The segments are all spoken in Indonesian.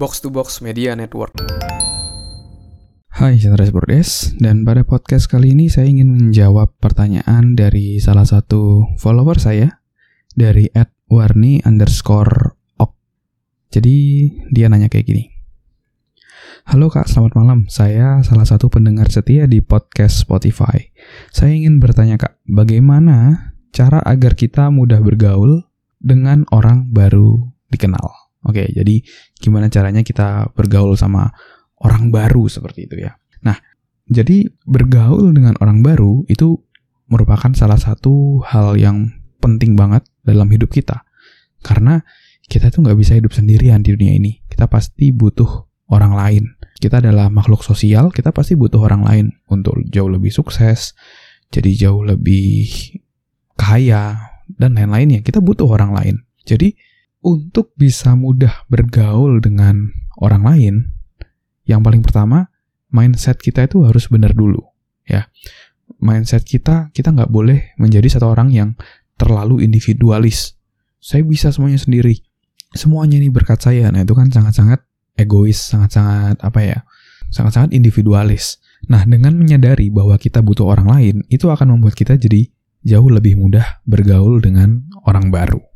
Box to Box Media Network. Hai, Chandra Bordes, dan pada podcast kali ini saya ingin menjawab pertanyaan dari salah satu follower saya dari @warni underscore ok. Jadi dia nanya kayak gini. Halo kak, selamat malam. Saya salah satu pendengar setia di podcast Spotify. Saya ingin bertanya kak, bagaimana cara agar kita mudah bergaul dengan orang baru dikenal? Oke, jadi gimana caranya kita bergaul sama orang baru seperti itu ya. Nah, jadi bergaul dengan orang baru itu merupakan salah satu hal yang penting banget dalam hidup kita. Karena kita tuh nggak bisa hidup sendirian di dunia ini. Kita pasti butuh orang lain. Kita adalah makhluk sosial, kita pasti butuh orang lain untuk jauh lebih sukses, jadi jauh lebih kaya, dan lain-lainnya. Kita butuh orang lain. Jadi, untuk bisa mudah bergaul dengan orang lain, yang paling pertama, mindset kita itu harus benar dulu. ya Mindset kita, kita nggak boleh menjadi satu orang yang terlalu individualis. Saya bisa semuanya sendiri. Semuanya ini berkat saya. Nah, itu kan sangat-sangat egois, sangat-sangat apa ya? Sangat-sangat individualis. Nah, dengan menyadari bahwa kita butuh orang lain, itu akan membuat kita jadi jauh lebih mudah bergaul dengan orang baru.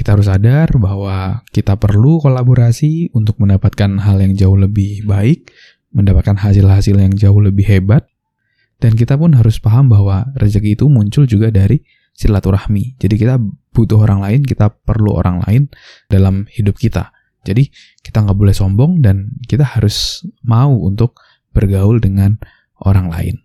Kita harus sadar bahwa kita perlu kolaborasi untuk mendapatkan hal yang jauh lebih baik, mendapatkan hasil-hasil yang jauh lebih hebat, dan kita pun harus paham bahwa rezeki itu muncul juga dari silaturahmi. Jadi kita butuh orang lain, kita perlu orang lain dalam hidup kita. Jadi kita nggak boleh sombong dan kita harus mau untuk bergaul dengan orang lain.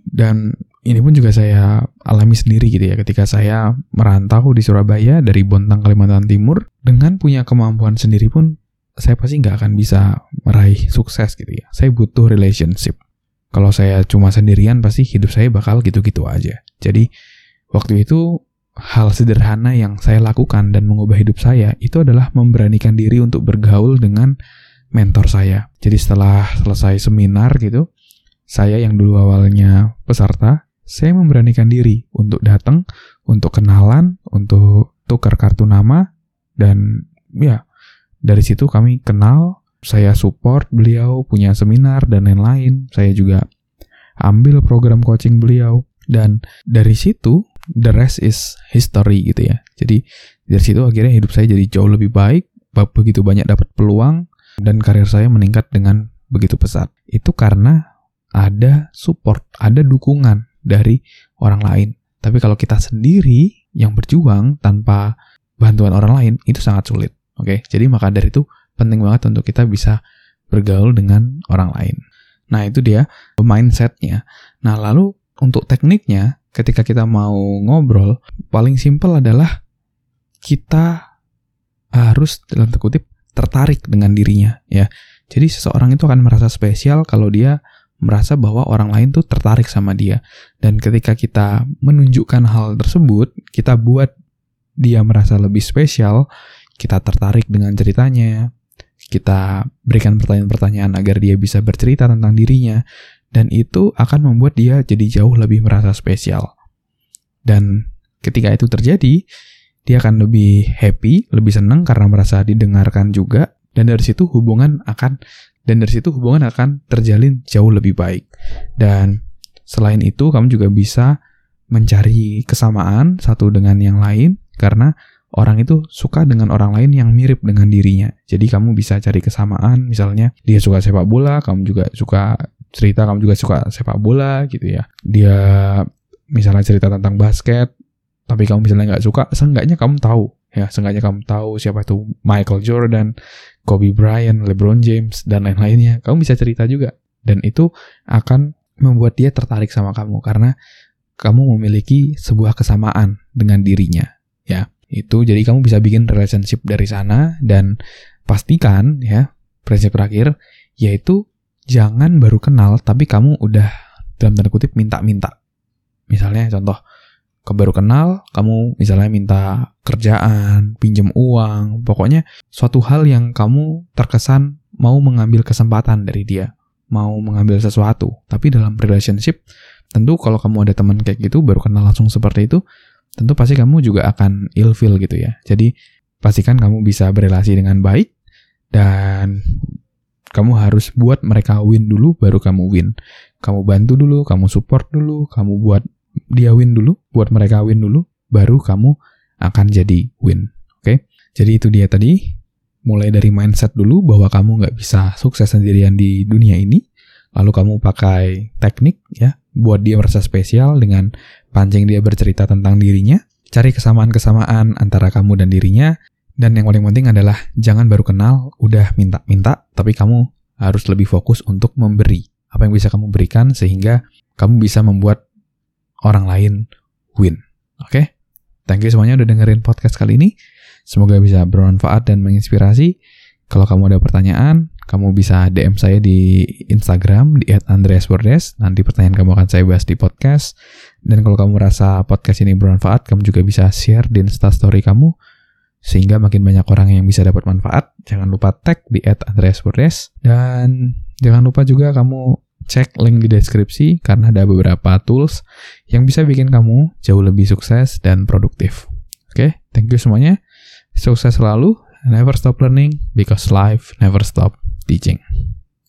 Dan ini pun juga saya alami sendiri gitu ya ketika saya merantau di Surabaya dari Bontang Kalimantan Timur dengan punya kemampuan sendiri pun saya pasti nggak akan bisa meraih sukses gitu ya. Saya butuh relationship. Kalau saya cuma sendirian pasti hidup saya bakal gitu-gitu aja. Jadi waktu itu hal sederhana yang saya lakukan dan mengubah hidup saya itu adalah memberanikan diri untuk bergaul dengan mentor saya. Jadi setelah selesai seminar gitu, saya yang dulu awalnya peserta, saya memberanikan diri untuk datang, untuk kenalan, untuk tukar kartu nama, dan ya, dari situ kami kenal, saya support beliau, punya seminar, dan lain-lain. Saya juga ambil program coaching beliau, dan dari situ, the rest is history gitu ya. Jadi, dari situ akhirnya hidup saya jadi jauh lebih baik, begitu banyak dapat peluang, dan karir saya meningkat dengan begitu pesat. Itu karena ada support, ada dukungan dari orang lain. Tapi kalau kita sendiri yang berjuang tanpa bantuan orang lain itu sangat sulit. Oke, okay? jadi maka dari itu penting banget untuk kita bisa bergaul dengan orang lain. Nah itu dia mindsetnya. Nah lalu untuk tekniknya, ketika kita mau ngobrol, paling simpel adalah kita harus dalam terkutip tertarik dengan dirinya ya. Jadi seseorang itu akan merasa spesial kalau dia merasa bahwa orang lain tuh tertarik sama dia. Dan ketika kita menunjukkan hal tersebut, kita buat dia merasa lebih spesial, kita tertarik dengan ceritanya, kita berikan pertanyaan-pertanyaan agar dia bisa bercerita tentang dirinya, dan itu akan membuat dia jadi jauh lebih merasa spesial. Dan ketika itu terjadi, dia akan lebih happy, lebih senang karena merasa didengarkan juga, dan dari situ hubungan akan dan dari situ hubungan akan terjalin jauh lebih baik. Dan selain itu kamu juga bisa mencari kesamaan satu dengan yang lain karena orang itu suka dengan orang lain yang mirip dengan dirinya. Jadi kamu bisa cari kesamaan, misalnya dia suka sepak bola, kamu juga suka cerita, kamu juga suka sepak bola gitu ya. Dia misalnya cerita tentang basket, tapi kamu misalnya nggak suka, seenggaknya kamu tahu ya, seenggaknya kamu tahu siapa itu Michael Jordan, Kobe Bryant, LeBron James, dan lain-lainnya. Kamu bisa cerita juga. Dan itu akan membuat dia tertarik sama kamu karena kamu memiliki sebuah kesamaan dengan dirinya. Ya, itu jadi kamu bisa bikin relationship dari sana dan pastikan ya, prinsip terakhir yaitu jangan baru kenal tapi kamu udah dalam tanda kutip minta-minta. Misalnya contoh, baru kenal, kamu misalnya minta kerjaan, pinjam uang, pokoknya suatu hal yang kamu terkesan mau mengambil kesempatan dari dia, mau mengambil sesuatu. Tapi dalam relationship, tentu kalau kamu ada teman kayak gitu, baru kenal langsung seperti itu, tentu pasti kamu juga akan ilfeel gitu ya. Jadi, pastikan kamu bisa berelasi dengan baik, Dan kamu harus buat mereka win dulu, baru kamu win. Kamu bantu dulu, kamu support dulu, kamu buat dia win dulu, buat mereka win dulu, baru kamu akan jadi win. Oke, okay? jadi itu dia tadi. Mulai dari mindset dulu bahwa kamu nggak bisa sukses sendirian di dunia ini. Lalu kamu pakai teknik ya, buat dia merasa spesial dengan pancing dia bercerita tentang dirinya. Cari kesamaan-kesamaan antara kamu dan dirinya. Dan yang paling penting adalah jangan baru kenal, udah minta-minta, tapi kamu harus lebih fokus untuk memberi. Apa yang bisa kamu berikan sehingga kamu bisa membuat orang lain win. Oke? Okay? Thank you semuanya udah dengerin podcast kali ini. Semoga bisa bermanfaat dan menginspirasi. Kalau kamu ada pertanyaan, kamu bisa DM saya di Instagram di @andreasbordes. Nanti pertanyaan kamu akan saya bahas di podcast. Dan kalau kamu rasa podcast ini bermanfaat, kamu juga bisa share di Instastory kamu sehingga makin banyak orang yang bisa dapat manfaat. Jangan lupa tag di @andreasbordes dan jangan lupa juga kamu cek link di deskripsi karena ada beberapa tools yang bisa bikin kamu jauh lebih sukses dan produktif. Oke, okay? thank you semuanya. Sukses selalu. Never stop learning because life never stop teaching.